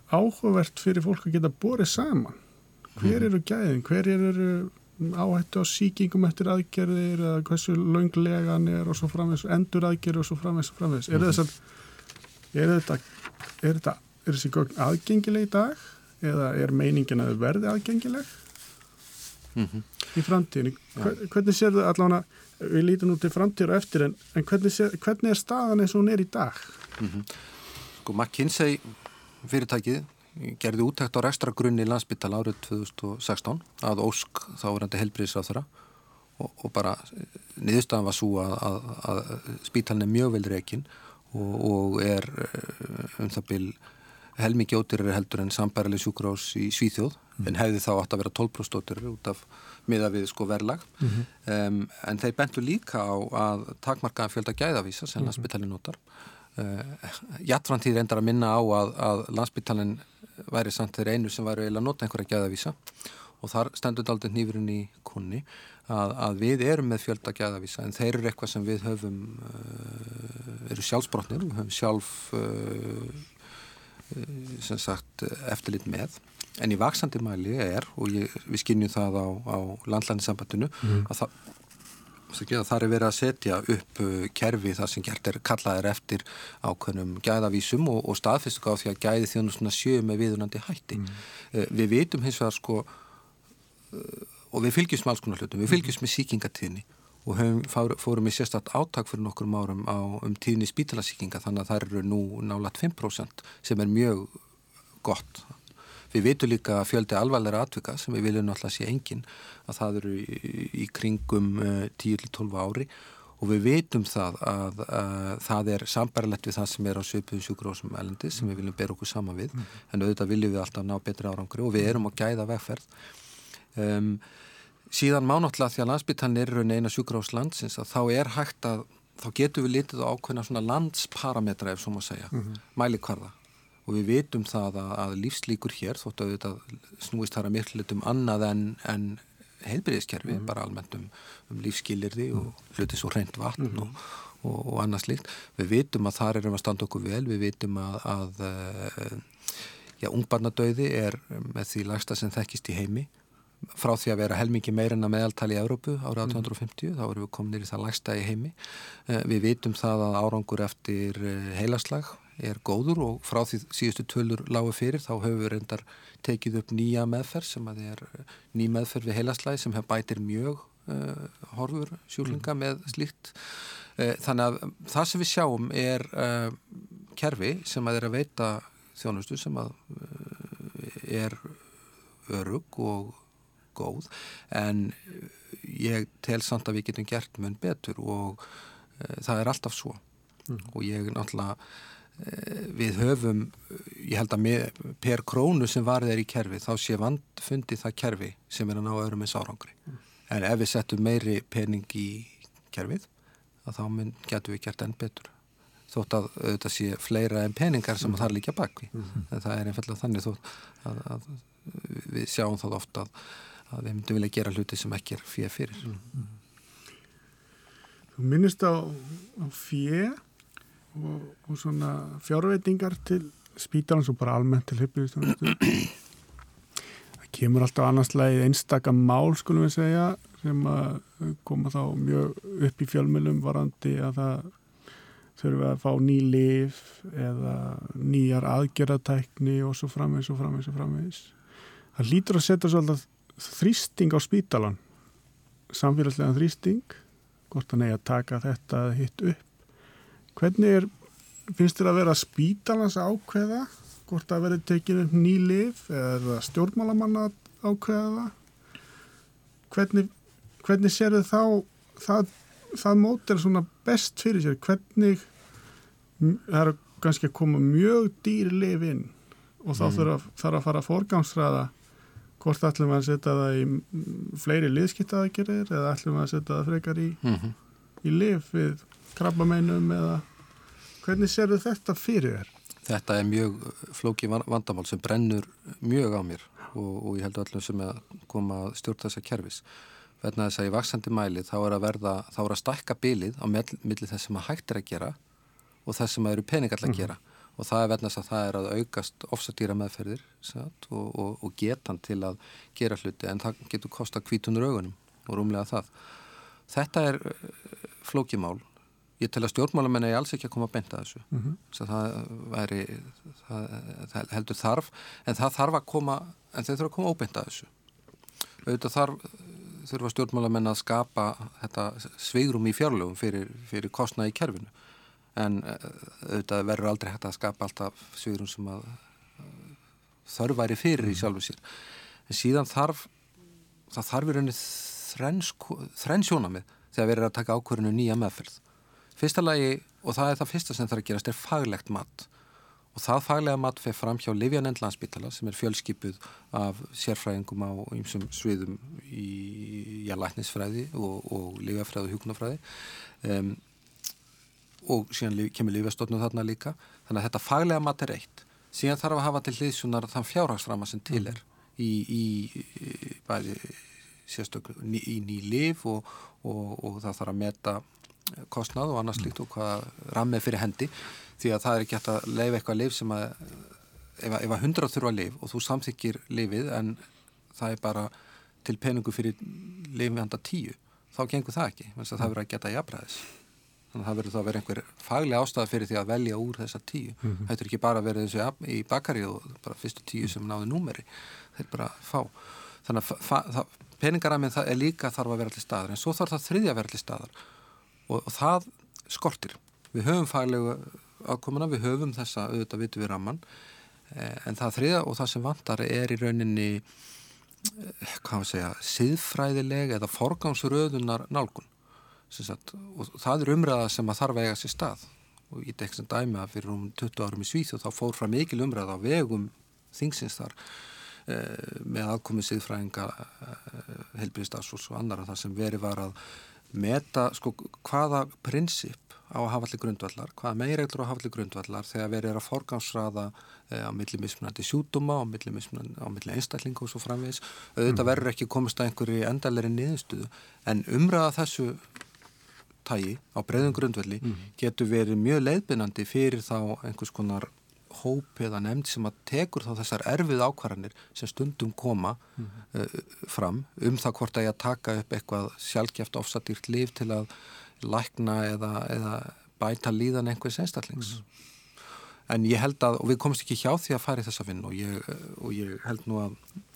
S3: áhugavert fyrir fólk að geta borið saman. Hver mhm. eru gæðin? Hver eru áhættu á síkingum eftir aðgerðir eða hversu launglegan er og svo framvegs, endur aðgerðir og svo framvegs og framvegs. Er, að, er þetta, er þetta, er þessi gögn aðgengileg í dag eða er meiningin að verði aðgengileg mm -hmm. í framtíðinu? Hvernig sér þau allavega við lítum nú til framtíður og eftir en, en hvernig, hvernig er staðan eins og hún er í dag? Mm -hmm.
S2: Sko McKinsey fyrirtækið gerði úttækt á restra grunni í landsbyttal árið 2016 að Ósk þá verðandi þeirra og, og bara niðurstaðan var svo að, að, að spítalinn er mjög vel reygin og, og er eh, um það byl helmikið ótyrir heldur en sambærileg sjúkrós í Svíþjóð mm. en hefði þá átt að vera 12% ótyrir út af miða við sko verlag mm -hmm. um, en þeir bentu líka á að takmarkaðan fjölda gæðavísa sem mm -hmm. landsbyttalinn notar uh, Jættframtíð reyndar að minna á að, að landsbyttalinn væri samt þeir einu sem væri eiginlega að nota einhverja gæðavísa og þar stendur aldrei nýfurinn í kunni að, að við erum með fjölda gæðavísa en þeir eru eitthvað sem við höfum uh, eru sjálfsbrotnir, við höfum sjálf uh, sem sagt eftirlit með en í vaksandi mæli er og ég, við skinnjum það á, á landlæðinsambandinu mm. að það Það er verið að setja upp uh, kerfi þar sem gert er kallaðir eftir ákveðnum gæðavísum og, og staðfyrstu á því að gæði þjónustuna sjöu með viðunandi hætti. Mm. Við veitum hins vegar sko uh, og við fylgjum með alls konar hlutum, við fylgjum með síkingatíðni og höfum, fórum í sérstatt áttak fyrir nokkur árum á, um tíðni spítalasíkinga þannig að það eru nú nálat 5% sem er mjög gott Við veitum líka að fjöldi alvarlega atvika sem við viljum alltaf sé engin að það eru í, í kringum uh, eh, 10-12 ári og við veitum það að, að það er sambarlegt við það sem er á söpuðum sjúkurósum elendi sem við viljum bera okkur sama við mm. en auðvitað viljum við alltaf ná betri árangri og við erum að gæða vegferð. Um, síðan mánáttúrulega því að landsbyttan er raun eina sjúkuróslandsins að þá er hægt að þá getur við litið á ákveðna svona landsparametra ef svo maður segja, mm -hmm. mæli hvarða og við vitum það að, að lífslíkur hér þóttu að þetta snúist þar að miklu litum annað en, en heilbyrðiskerfi, mm. bara almennt um, um lífskilirði og hluti svo reynd vatn mm. og, og, og annað slíkt. Við vitum að þar erum að standa okkur vel, við vitum að, að já, ungbarnadauði er með því lagsta sem þekkist í heimi frá því að vera helmingi meirinn að meðaltali í Európu árið 1850, mm. þá erum við kominir í það lagsta í heimi. Við vitum það að árangur eftir heilaslag er góður og frá því síðustu tölur lágu fyrir þá höfum við reyndar tekið upp nýja meðferð sem að er eh, ný meðferð við heilaslæði sem bætir mjög uh, horfur sjúklinga mm. með slíkt uh, þannig að það sem við sjáum er uh, kerfi sem að er að veita þjónustu sem að er örug og góð en ég tel samt að við getum gert mun betur og það er alltaf svo mm. og ég náttúrulega Eh, við höfum, ég held að með, per krónu sem var þeir í kerfi þá sé vandfundi það kerfi sem er að ná öðrum eins árangri mm. en ef við settum meiri pening í kerfið þá getum við gert enn betur þótt að þetta sé fleira en peningar sem mm. það er líka bakvi mm. en það er einfallega þannig þótt að, að við sjáum þá ofta að, að við myndum vilja gera hluti sem ekki er fyrir fyrir.
S3: Mm. Þú minnist á, á fyrir og, og svona fjárveitingar til spítalans og bara almennt til hyfnist það kemur alltaf annarslega einstakka mál skulum við segja sem að koma þá mjög upp í fjölmjölum varandi að það þurfum við að fá ný lif eða nýjar aðgerðatækni og svo framvegs og framvegs og framvegs það lítur að setja svolítið þrýsting á spítalan samfélagslega þrýsting hvort hann eigi að taka þetta hitt upp Hvernig er, finnst þér að vera spítalans ákveða hvort að verði tekinu ný lif eða stjórnmálamanna ákveða? Hvernig, hvernig sér þið þá það, það mótel svona best fyrir sér? Hvernig það er kannski að koma mjög dýri lif inn og þá mm. þarf, þarf að fara að forgámsræða hvort ætlum við að setja það í fleiri liðskiptaðagirir eða ætlum við að setja það frekar í, mm -hmm. í lif við krabbameinum eða hvernig serðu þetta fyrir þér?
S2: Þetta er mjög flóki vandamál sem brennur mjög á mér og, og ég held öllum sem er að koma að stjórna þessa kervis. Verðna þess að í vaksandi mæli þá er að verða, þá er að stakka bilið á milli þess sem að hægt er að gera og þess sem að eru peningar að mhm. gera mm. Og það er verðna þess að það er að aukast ofsadýra meðferðir satt, og, og, og getan til að gera hluti en það getur kosta kvítunur augunum og rúmlega það. Þetta er flókimál ég tel að stjórnmálamenn er alls ekki að koma að benda þessu mm -hmm. það, væri, það, það heldur þarf en það þarf að koma en þau þurfa að koma að óbenda þessu auðvitað þarf þurfa stjórnmálamenn að skapa þetta sveigrum í fjárlögum fyrir, fyrir kostna í kerfinu en eh, auðvitað verður aldrei hægt að skapa alltaf sveigrum sem að þarf væri fyrir í sjálfu sér en síðan þarf það þarf í rauninni þrenn sjónamið þegar við erum að taka ákvörinu nýja meðferð Fyrsta lagi, og það er það fyrsta sem er að gerast, er faglegt mat. Og það faglega mat fyrir fram hjá Livjanend landsbytala sem er fjölskypuð af sérfræðingum á ýmsum sviðum í læknisfræði og, og livjafræði og hjúknafræði. Um, og síðan kemur livjastofnum þarna líka. Þannig að þetta faglega mat er eitt. Síðan þarf að hafa til hliðsunar þann fjárhagsrama sem til er í, í, í bæði sérstöklu í ný liv og, og, og það þarf að meta kostnað og annars líkt og hvað rammið fyrir hendi. Því að það er ekki hægt að leifa eitthvað liv sem að ef að hundra þurfa liv og þú samþykir livið en það er bara til peningu fyrir livið handa tíu þá gengur það ekki, þannig að það verður að geta jafnræðis þannig að það verður þá að vera einhver fagleg ástæða fyrir því að velja úr þessa tíu. Mm -hmm. þetta er ekki bara að vera og í bakari og bara fyrstu tíu sem náðu númeri. Er bara fá. Þannig að peningaraminn er líka þarf að vera allir staðar. En svo þarf það þriðja að vera allir staðar. Og, og það skortir. Við höfum faglegu ákomuna, við höfum þessa auðvitað vitu við ramman eh, en það þriða og það sem vantar er í rauninni eh, hvað við segja, siðfræðileg eða forgámsröðunar nálgun sagt, og það er umræða sem að þarf að eiga sér stað og í dekk sem dæmi að fyrir um 20 árum í og þá fór frá mikil umræða á vegum þingsins þar eh, með aðkomið siðfræðinga helbriðstafsfólks og annar að það sem veri var að meta sko hvaða prinsip á að hafa allir grundvallar, hvaða meginreglur á að hafa allir grundvallar þegar verið er að forgámsraða e, á milli mismunandi sjútuma, á milli, milli einstaklingu og svo framvegis. Auðvitað mm. verður ekki komist að einhverju endalegri niðurstuðu en umræða þessu tægi á breyðum grundvalli mm. getur verið mjög leiðbynandi fyrir þá einhvers konar hóp eða nefnd sem að tekur þá þessar erfið ákvarðanir sem stundum koma mm -hmm. uh, fram um það hvort að ég að taka upp eitthvað sjálfgeft ofsatýrt líf til að lækna eða, eða bæta líðan einhvers einstaklings. Mm -hmm. En ég held að, og við komumst ekki hjá því að fara í þessa vinn og og ég held nú að,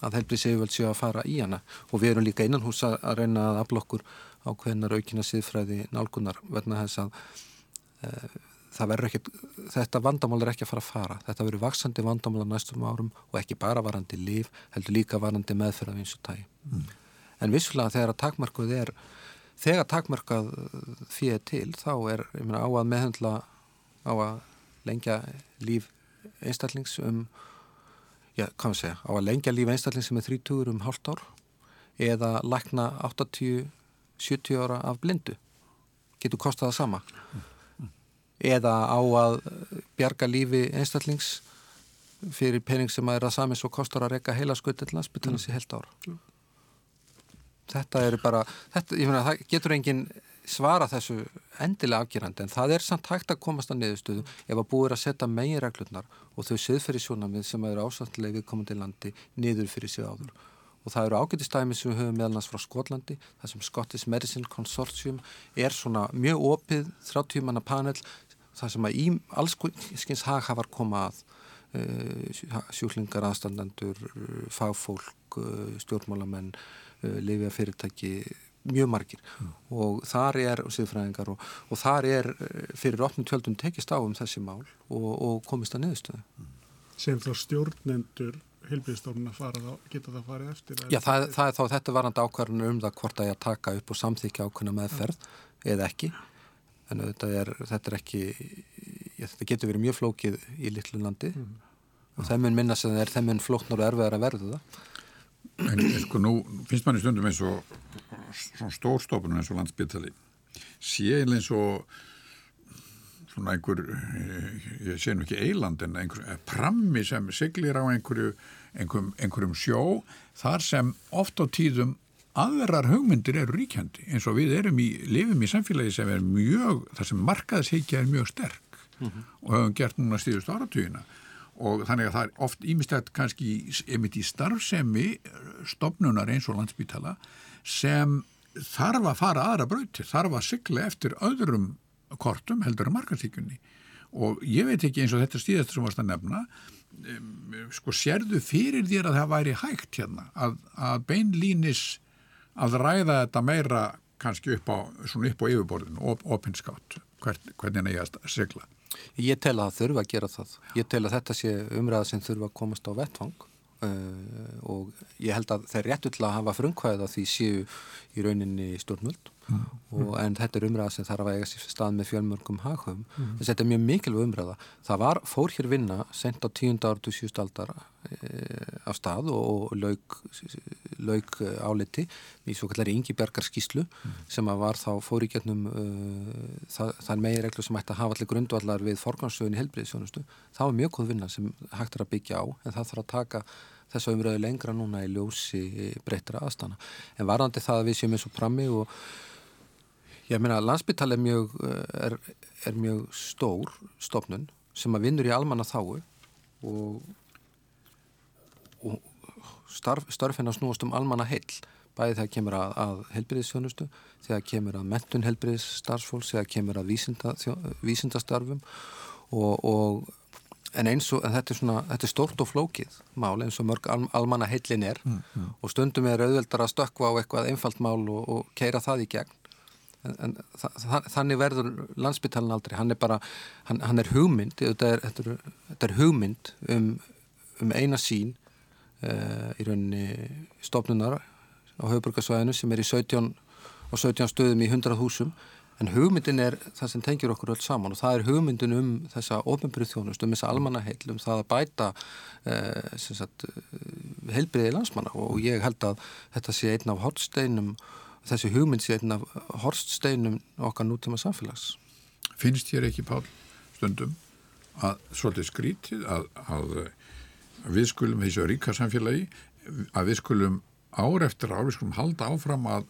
S2: að helbrið séu vel séu að fara í hana og við erum líka innan hús að, að reyna að aflokkur á hvernar aukina síðfræði nálgunar verna þess að uh, það verður ekki, þetta vandamál er ekki að fara að fara. Þetta verður vaksandi vandamál á næstum árum og ekki bara varandi líf, heldur líka varandi meðferð af eins og tægi. Mm. En vissulega þegar að takmarkuð er, þegar takmarkað fyrir til, þá er, meina, á að meðhendla, á að lengja líf einstallings um, já, hvað við segja, á að lengja líf einstallings sem er 30 um hálft ár eða lækna 80-70 ára af blindu. Getur kostað það sama. Eða á að bjarga lífi einstallings fyrir pening sem að er að sami svo kostar að reyka heila skuttillans byttalans í heilt ára mm. þetta eru bara þetta, meina, það getur engin svara þessu endilega afgerandi en það er samt hægt að komast að niðurstöðu ef að búið að setja megin reglurnar og þau siðferði sjónamið sem eru ásættilega viðkomandi landi niður fyrir sig áður og það eru ágættistæmi sem við höfum meðalans frá Skotlandi þar sem Scottish Medicine Consortium er svona mjög opið 30 manna panel það sem að í alls skins haghafar koma að uh, sjúklingar, aðstandandur, fagfólk, uh, stjórnmálamenn, uh, lifja fyrirtæki, mjög margir mm. og þar er, og, og þar er fyrir opnum tjöldum tekist á um þessi mál og, og komist að niðurstöðu. Mm.
S3: Sem þá stjórnendur helbiðstofnun að fara þá, geta það farið eftir?
S2: Já, það, það er þá, þetta varandi ákvarðinu um það hvort að ég taka upp og samþykja ákvarðinu meðferð eða ekki en þetta er, þetta er ekki já, þetta getur verið mjög flókið í litlu landi mm. og þeim mun minna sem það er þeim mun flóknar og erfiðar að verða það
S1: En sko nú finnst manni stundum eins og svona stórstofunum eins og landsbytali sé eins og svona einhver ég sé nú ekki eiland en einhver eh, prammi sem siglir á einhverju einhverjum, einhverjum sjó þar sem oft á tíðum aðrar hugmyndir eru ríkjandi eins og við erum í, lifum í samfélagi sem er mjög, þar sem markaðsheikja er mjög sterk mm -hmm. og höfum gert núna stíðust áratugina og þannig að það er oft ímestætt kannski einmitt í starfsemi stopnunar eins og landsbytala sem þarf að fara aðra brautir, þarf að sykla eftir öðrum kortum heldur að markaðsheikjunni og ég veit ekki eins og þetta stíðast sem varst að nefna sko sérðu fyrir þér að það væri hægt hérna að, að beinlínis að ræða þetta meira kannski upp á, upp á yfirborðinu og opinskátt, hvernig það er að segla.
S2: Ég tel að það þurfa að gera það. Ég tel að þetta sé umræða sem þurfa að komast á vettvang uh, og ég held að þeir réttu til að hafa frumkvæða því séu í rauninni stjórnvöld mm. Og, en þetta er umræða sem þarf að eiga sér stað með fjölmörgum hagum mm. þess að þetta er mjög mikilvæg umræða það var, fór hér vinna sent á tíundar áratu síðustaldar e, af stað og, og laug, laug áliti í svo kallari yngibjargar skíslu mm. sem að var þá fór í getnum uh, það, það meiri reglu sem ætti að hafa allir grundvallar við forgansögun í helbriðsjónustu það var mjög góð vinna sem hægt er að byggja á en það þarf að taka þess að umröðu lengra núna í ljósi breyttra aðstana en varðandi það að við séum eins og prammi og Ég meina, landsbyttal er mjög, eh, er, er mjög stór stofnun sem að vinnur í almanna þáu og, og starf, starfina snúast um almanna heil, bæði þegar kemur að, að helbriðsfjónustu, þegar kemur að mentun helbriðs starfsfólks, þegar kemur að vísinda, þjó, vísindastarfum og, og en eins og, en þetta er svona, þetta er stórt og flókið mál eins og mörg al, almanna heilin er mm, mm. og stundum er auðveldar að stökka á eitthvað einfalt mál og, og keira það í gegn en, þa þannig verður landsbytalan aldrei, hann er bara hann, hann er hugmynd, þetta er, þetta er, þetta er hugmynd um, um eina sín uh, í rauninni stofnunar á höfuburgarsvæðinu sem er í 17 og 17 stöðum í 100 húsum. En hugmyndin er það sem tengir okkur öll saman og það er hugmyndin um þessa ofnbyrðu þjónust, um þessa almannaheil um það að bæta uh, sagt, heilbriði landsmanna. Og ég held að þetta sé einn af hotsteinum þessi hugmynd sé einn af horststeinum okkar nútíma samfélags.
S1: finnst þér ekki pál stundum að svolítið skrítið að, að, að við skulum þessu ríka samfélagi að við skulum ár eftir ár við skulum halda áfram að,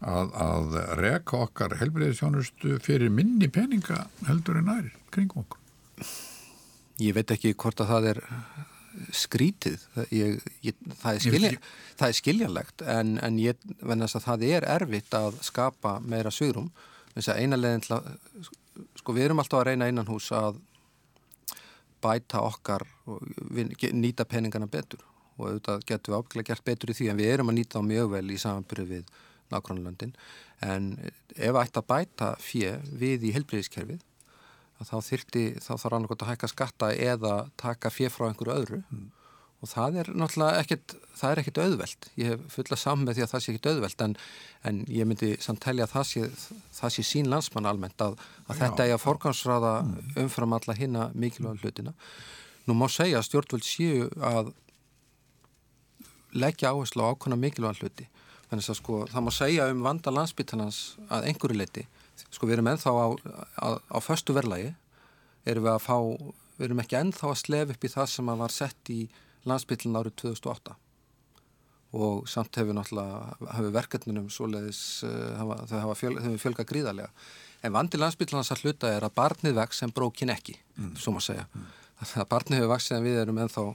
S1: að reka okkar helbriðisjónustu fyrir minni peninga heldur en aðrir kringum okkur
S2: Ég veit ekki hvort að það er skrítið. Ég, ég, það, er skilja, það er skiljanlegt en, en ég vennast að það er erfitt að skapa meira svigrum þess að eina leðin sko við erum alltaf að reyna innan hús að bæta okkar og nýta peningana betur. Og auðvitað getum við ábygglega gert betur í því en við erum að nýta þá mjög vel í samanbyrju við nákvæmlandin en ef ætti að bæta fjö við í helbriðiskerfið þá þyrti, þá þarf annarkot að hækka skatta eða taka fjö frá einhverju öðru mm. og það er náttúrulega ekkit, það er ekkit auðvelt. Ég hef fulla saman með því að það sé ekkit auðvelt en, en ég myndi samt telja að það sé, það sé sín landsmann almennt að, að þetta er að forgansraða mm. umfram alla hinna mikilvæg hlutina. Nú má segja að stjórnvöld séu að leggja áherslu á ákvæmna mikilvæg hluti. Þannig að sko, það má segja um vanda landsbyttalans að einhverju leiti sko við erum ennþá á, á, á föstu verðlægi erum við að fá, við erum ekki ennþá að slef upp í það sem að var sett í landsbyllin árið 2008 og samt hefur náttúrulega hefur verkefninum svoleiðis uh, hafa, þau hafa fjöl, fjölga gríðarlega. En vandi landsbyllin að hluta er að barnið vex sem brókin ekki, mm. svo maður segja. Mm. barnið hefur vaksið en við erum ennþá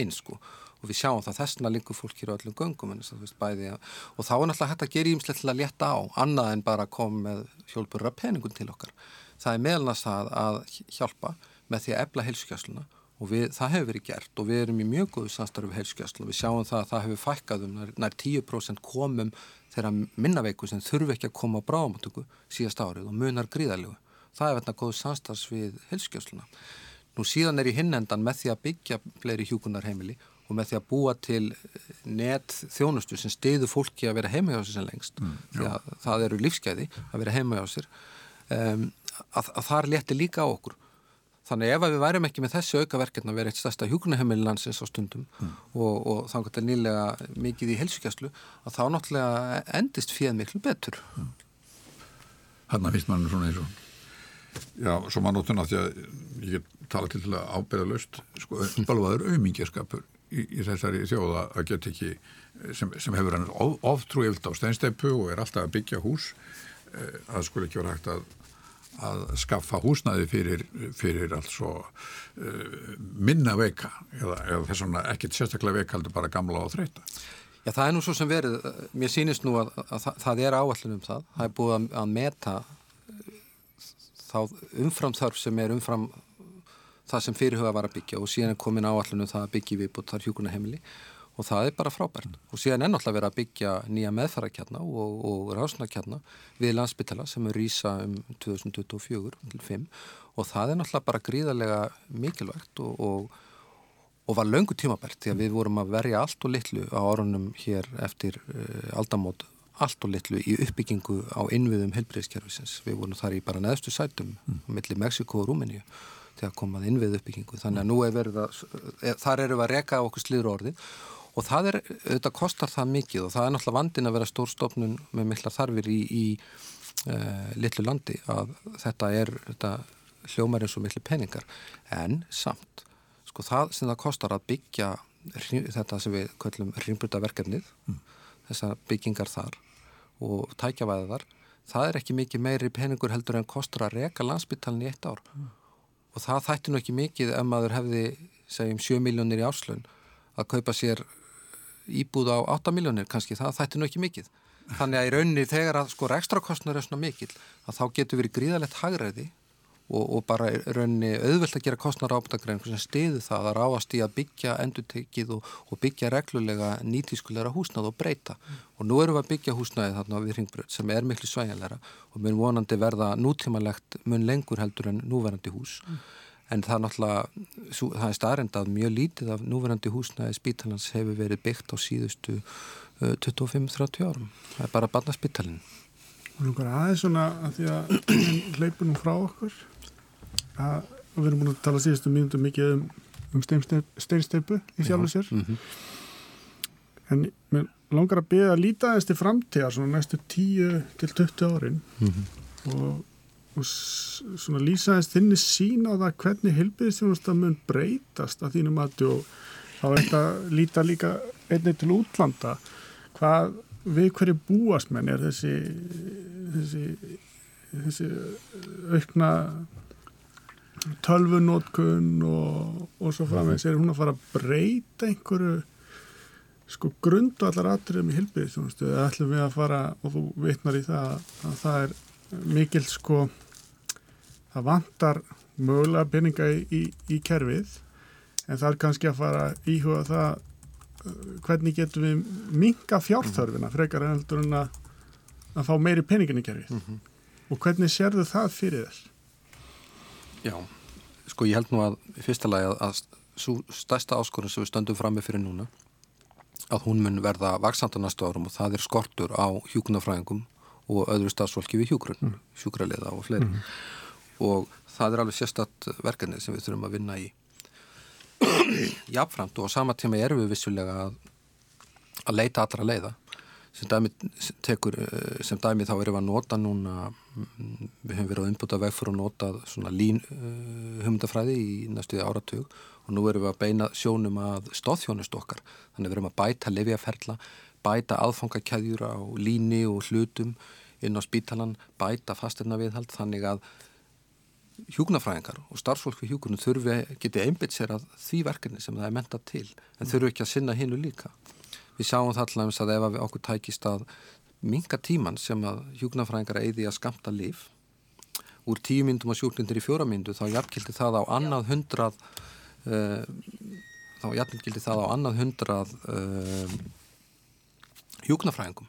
S2: eins sko og við sjáum það þessna lingur fólk hér á öllum göngum en, veist, bæði, og þá er náttúrulega hægt að gera ímslega til að létta á annað en bara að koma með hjálpurra peningun til okkar. Það er meðlans að, að hjálpa með því að ebla heilsugjastluna og við, það hefur verið gert og við erum í mjög góðu samstarfi heilsugjastluna við sjáum það að það hefur fækkað um nær, nær 10% komum þeirra minnaveiku sem þurfi ekki að koma á bráðamáttöku síðast árið og munar gríðalegu það er verið góðu samstarfs við heilsugjastluna Nú síðan er í hinnendan með því að byggja fleiri hjúkunarheimili og með því að búa til net þjónustu sem stiður fólki að vera heima hjá sér sem lengst mm, því að það eru lífsgæði að vera heima hjá sér um, að, að það leti líka á okkur þannig ef við værim ekki með þessi aukaverkefna að vera eitt stærsta hjúkunaheimililansins á stundum mm. og, og þá er þetta nýlega mikið í helsugjastlu að þá náttúrulega endist fyrir miklu betur mm.
S1: Hanna finnst mann svona eins og Já, svo maður nótuna því að ég tala til að ábyrða löst sko, balvaður auðmingjaskapur í, í þessari þjóða að geta ekki sem, sem hefur hann oftrúiðt á steinsteipu og er alltaf að byggja hús eh, að skul ekki vera hægt að, að skaffa húsnaði fyrir, fyrir alls og uh, minna veika eða, eða þess vegna ekkert sérstaklega veika heldur bara gamla og þreita.
S2: Já það er nú svo sem verið, mér sýnist nú að, að, að það er áallin um það, það er búið að, meta þá umframþörf sem er umfram það sem fyrirhuga var að byggja og síðan er komin áallinu það að byggja við bútt þar hjúkuna heimili og það er bara frábært og síðan er náttúrulega verið að byggja nýja meðfærakjarna og, og rásnakjarna við landsbytala sem er rýsa um 2024-5 og það er náttúrulega bara gríðarlega mikilvægt og, og, og var löngu tímabært því að við vorum að verja allt og litlu á orðunum hér eftir uh, aldamót allt og litlu í uppbyggingu á innviðum helbriðskerfisins. Við vorum þar í bara neðstu sætum mm. millir Mexiko og Rúmeníu þegar komað inn við uppbyggingu. Þannig að nú er verið að e, þar eru við að reka okkur slíður orði og það er, auðvitað kostar það mikið og það er náttúrulega vandin að vera stórstofnun með mikla þarfir í, í uh, litlu landi að þetta er þetta hljómar eins og miklu peningar. En samt sko það sem það kostar að byggja þetta sem við kallum ringbrytaverkefnið mm. þessa byggingar þar og tækjavæðar það er ekki mikið meiri peningur heldur en kostar að reka landsbyttalni í eitt ár. Mm og það þætti nú ekki mikið ef maður hefði segjum 7 miljónir í áslun að kaupa sér íbúð á 8 miljónir kannski, það þætti nú ekki mikið. Þannig að í rauninni þegar að sko ekstra kostnur er svona mikil að þá getur verið gríðalegt hagræði og, og bara rauninni auðvelt að gera kostnar ábæðagrein sem stiðu það að ráast í að byggja endutekið og, og byggja reglulega nýtískulegra húsnað og breyta mm. og nú erum við að byggja húsnaði þarna við Ringbröð sem er miklu svæjanleira og mun vonandi verða nútímalegt mun lengur heldur en núverandi hús mm. en það er náttúrulega það er starrendað mjög lítið af núverandi húsnaði spítalans hefur verið byggt á síðustu uh, 25-30 árum það er bara barnaspítalinn
S3: og einhver aðeins svona að því að hleypunum frá okkur að við erum búin að tala síðustu mínútu mikið um, um steinsteipu í sjálfu sér mm -hmm. en mér langar að byrja að líta aðeins til framtíðar svona næstu 10 til 20 árin mm -hmm. og og svona lýsaðist þinni sín á það hvernig heilbyrðistjónusta mun breytast að þínum og þá er þetta líta líka einnig til útlanda hvað við hverju búast menn er þessi þessi, þessi aukna tölvunótkun og, og svo framvegs er hún að fara að breyta einhverju sko grundu allar atriðum í heilbyrðistjónustu eða ætlum við að fara og þú vitnar í það að það er mikil sko það vantar mögulega peninga í, í, í kerfið en það er kannski að fara íhuga það uh, hvernig getum við minga fjárþörfina mhm. frekar heldur en að, að fá meiri peningin í kerfið mm -hmm. og hvernig sérðu það fyrir þess?
S2: Já, sko ég held nú að fyrsta lagi að, að svo stærsta áskorun sem við stöndum fram með fyrir núna að hún mun verða vaksand á næstu árum og það er skortur á hjúkunafræðingum og öðru stafsfólki við hjúgrunn, mm. sjúkraliða og fleiri. Mm. Og það er alveg sérstatt verkefni sem við þurfum að vinna í jafnframt og á sama tíma erum við vissulega að, að leita allra leiða. Sem dæmi, tekur, eh, sem dæmi þá erum við að nota núna, mm, við hefum verið að umbúta veg fyrir að nota svona lín uh, humdafræði í næstuði áratug og nú erum við að beina sjónum að stóðþjónust okkar. Þannig við erum að bæta lifjaferla, bæta aðfangakæðjur á líni og hlutum inn á spítalan, bæta fastirna viðhald þannig að hjúknafræðingar og starfsfólk við hjúkunum þurfi getið einbitt sér að því verkefni sem það er mentað til en þurfu ekki að sinna hinnu líka. Við sjáum það alltaf að ef við okkur tækist að minga tíman sem að hjúknafræðingar eði að skamta líf úr tíu myndum á sjúklindir í fjóra myndu þá jafnkildi það á annað hundrað uh, þá jafnkildi það á annað hundrað uh, hjúknafræðingum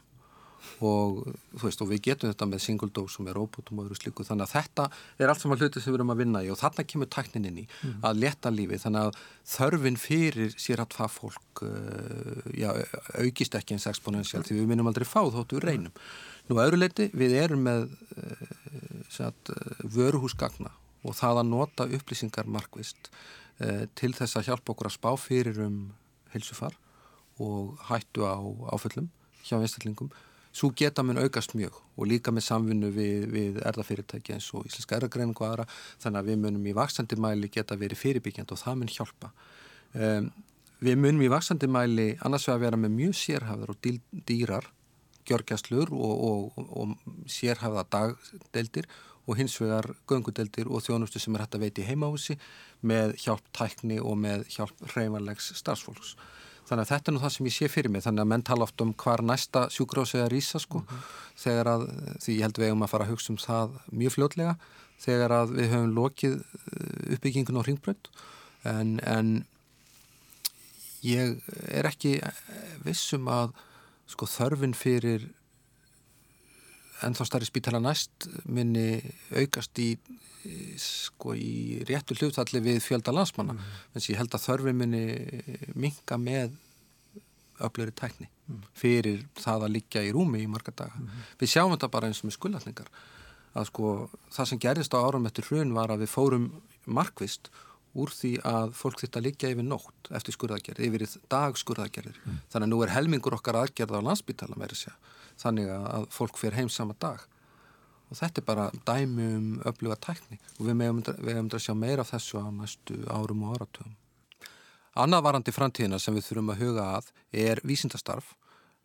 S2: og, veist, og við getum þetta með single dose og með robotum og öðru slíku þannig að þetta er allt saman hluti sem við erum að vinna í og þarna kemur tæknin inn í mm. að leta lífi þannig að þörfin fyrir sér að hvað fólk uh, já, aukist ekki eins exponential því við minnum aldrei fá þóttu við reynum. Nú öðru leiti við erum með uh, sagt, vöruhúsgagna og það að nota upplýsingar markvist uh, til þess að hjálpa okkur að spá fyrir um heilsufar og hættu á áföllum hjá einstaklingum svo geta mun aukast mjög og líka með samvinnu við, við erðafyrirtæki eins og Íslenska erðagreiningu og aðra. Þannig að við munum í vaksandi mæli geta verið fyrirbyggjand og það mun hjálpa. Um, við munum í vaksandi mæli annars vegar vera með mjög sérhafðar og dýrar gjörgjastlur og, og, og sérhafða dagdeldir og hins vegar göngudeldir og þjónustu sem er hægt að veiti heimahúsi með hjálp tækni og með hjálp reymanlegs starfsfólks þannig að þetta er nú það sem ég sé fyrir mig þannig að menn tala oft um hvar næsta sjúgrósi er ísa sko mm -hmm. þegar að því ég held við um að fara að hugsa um það mjög fljótlega þegar að við höfum lokið uh, uppbyggingun og ringbrönd en, en ég er ekki vissum að sko þörfin fyrir ennþá starri spítala næst minni aukast í sko í réttu hlutfalli við fjölda landsmanna mm. en ég held að þörfi minni minga með öflöri tækni mm. fyrir það að liggja í rúmi í marga daga. Mm. Við sjáum þetta bara eins og með skullatningar að sko það sem gerist á árum eftir hrun var að við fórum markvist úr því að fólk þitt að liggja yfir nótt eftir skurðagerð, yfir dag skurðagerðir. Mm. Þannig að nú er helmingur okkar aðgerða á landsbytala með þess að þannig að fólk fer heim sama dag og þetta er bara dæmi um öfluga tækni og við hefum að sjá meira af þessu á næstu árum og áratugum. Annað varandi framtíðina sem við þurfum að huga að er vísindastarf.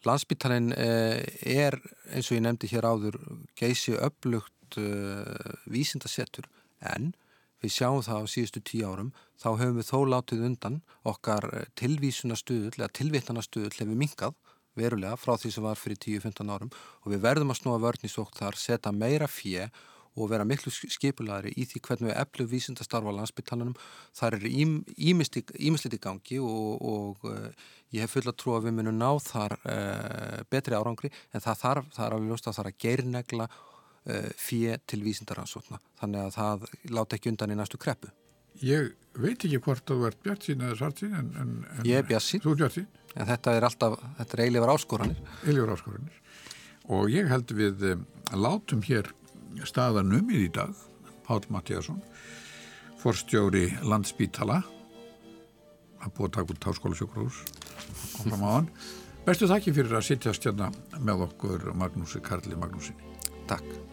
S2: Landsbyttalinn eh, er, eins og ég nefndi hér áður, geysi öflugt uh, vísindasettur en við sjáum það á síðustu tíu árum, þá höfum við þó látið undan okkar tilvísunastuðul eða tilvittanastuðul hefur minkað verulega frá því sem var fyrir 10-15 árum og við verðum að snúa vörn í sókt þar, setja meira fjö og vera miklu skipulagri í því hvernig við eflum vísindastarfa á landsbyttalunum. Það er ímislegt í gangi og, og uh, ég hef full að trú að við munum ná þar uh, betri árangri en það, þarf, það er alveg ljóst að það er að geirnegla uh, fjö til vísindaransókna þannig að það láta ekki undan í næstu kreppu.
S1: Ég veit ekki hvort þú ert bjart sín eða svart sín en, en,
S2: en ég er bjart sín.
S1: Þú er bjart sín
S2: en þetta er alltaf, þetta er eilífar áskoranir.
S1: Eilífar áskoranir. Og ég held við um, látum hér staðanum í dag Pál Mattíasson forstjóri landsbítala að búa takk út táskólasjókrús og fram á hann. Bestu þakki fyrir að sittja stjárna með okkur Magnúsi Karli Magnúsinni
S2: Takk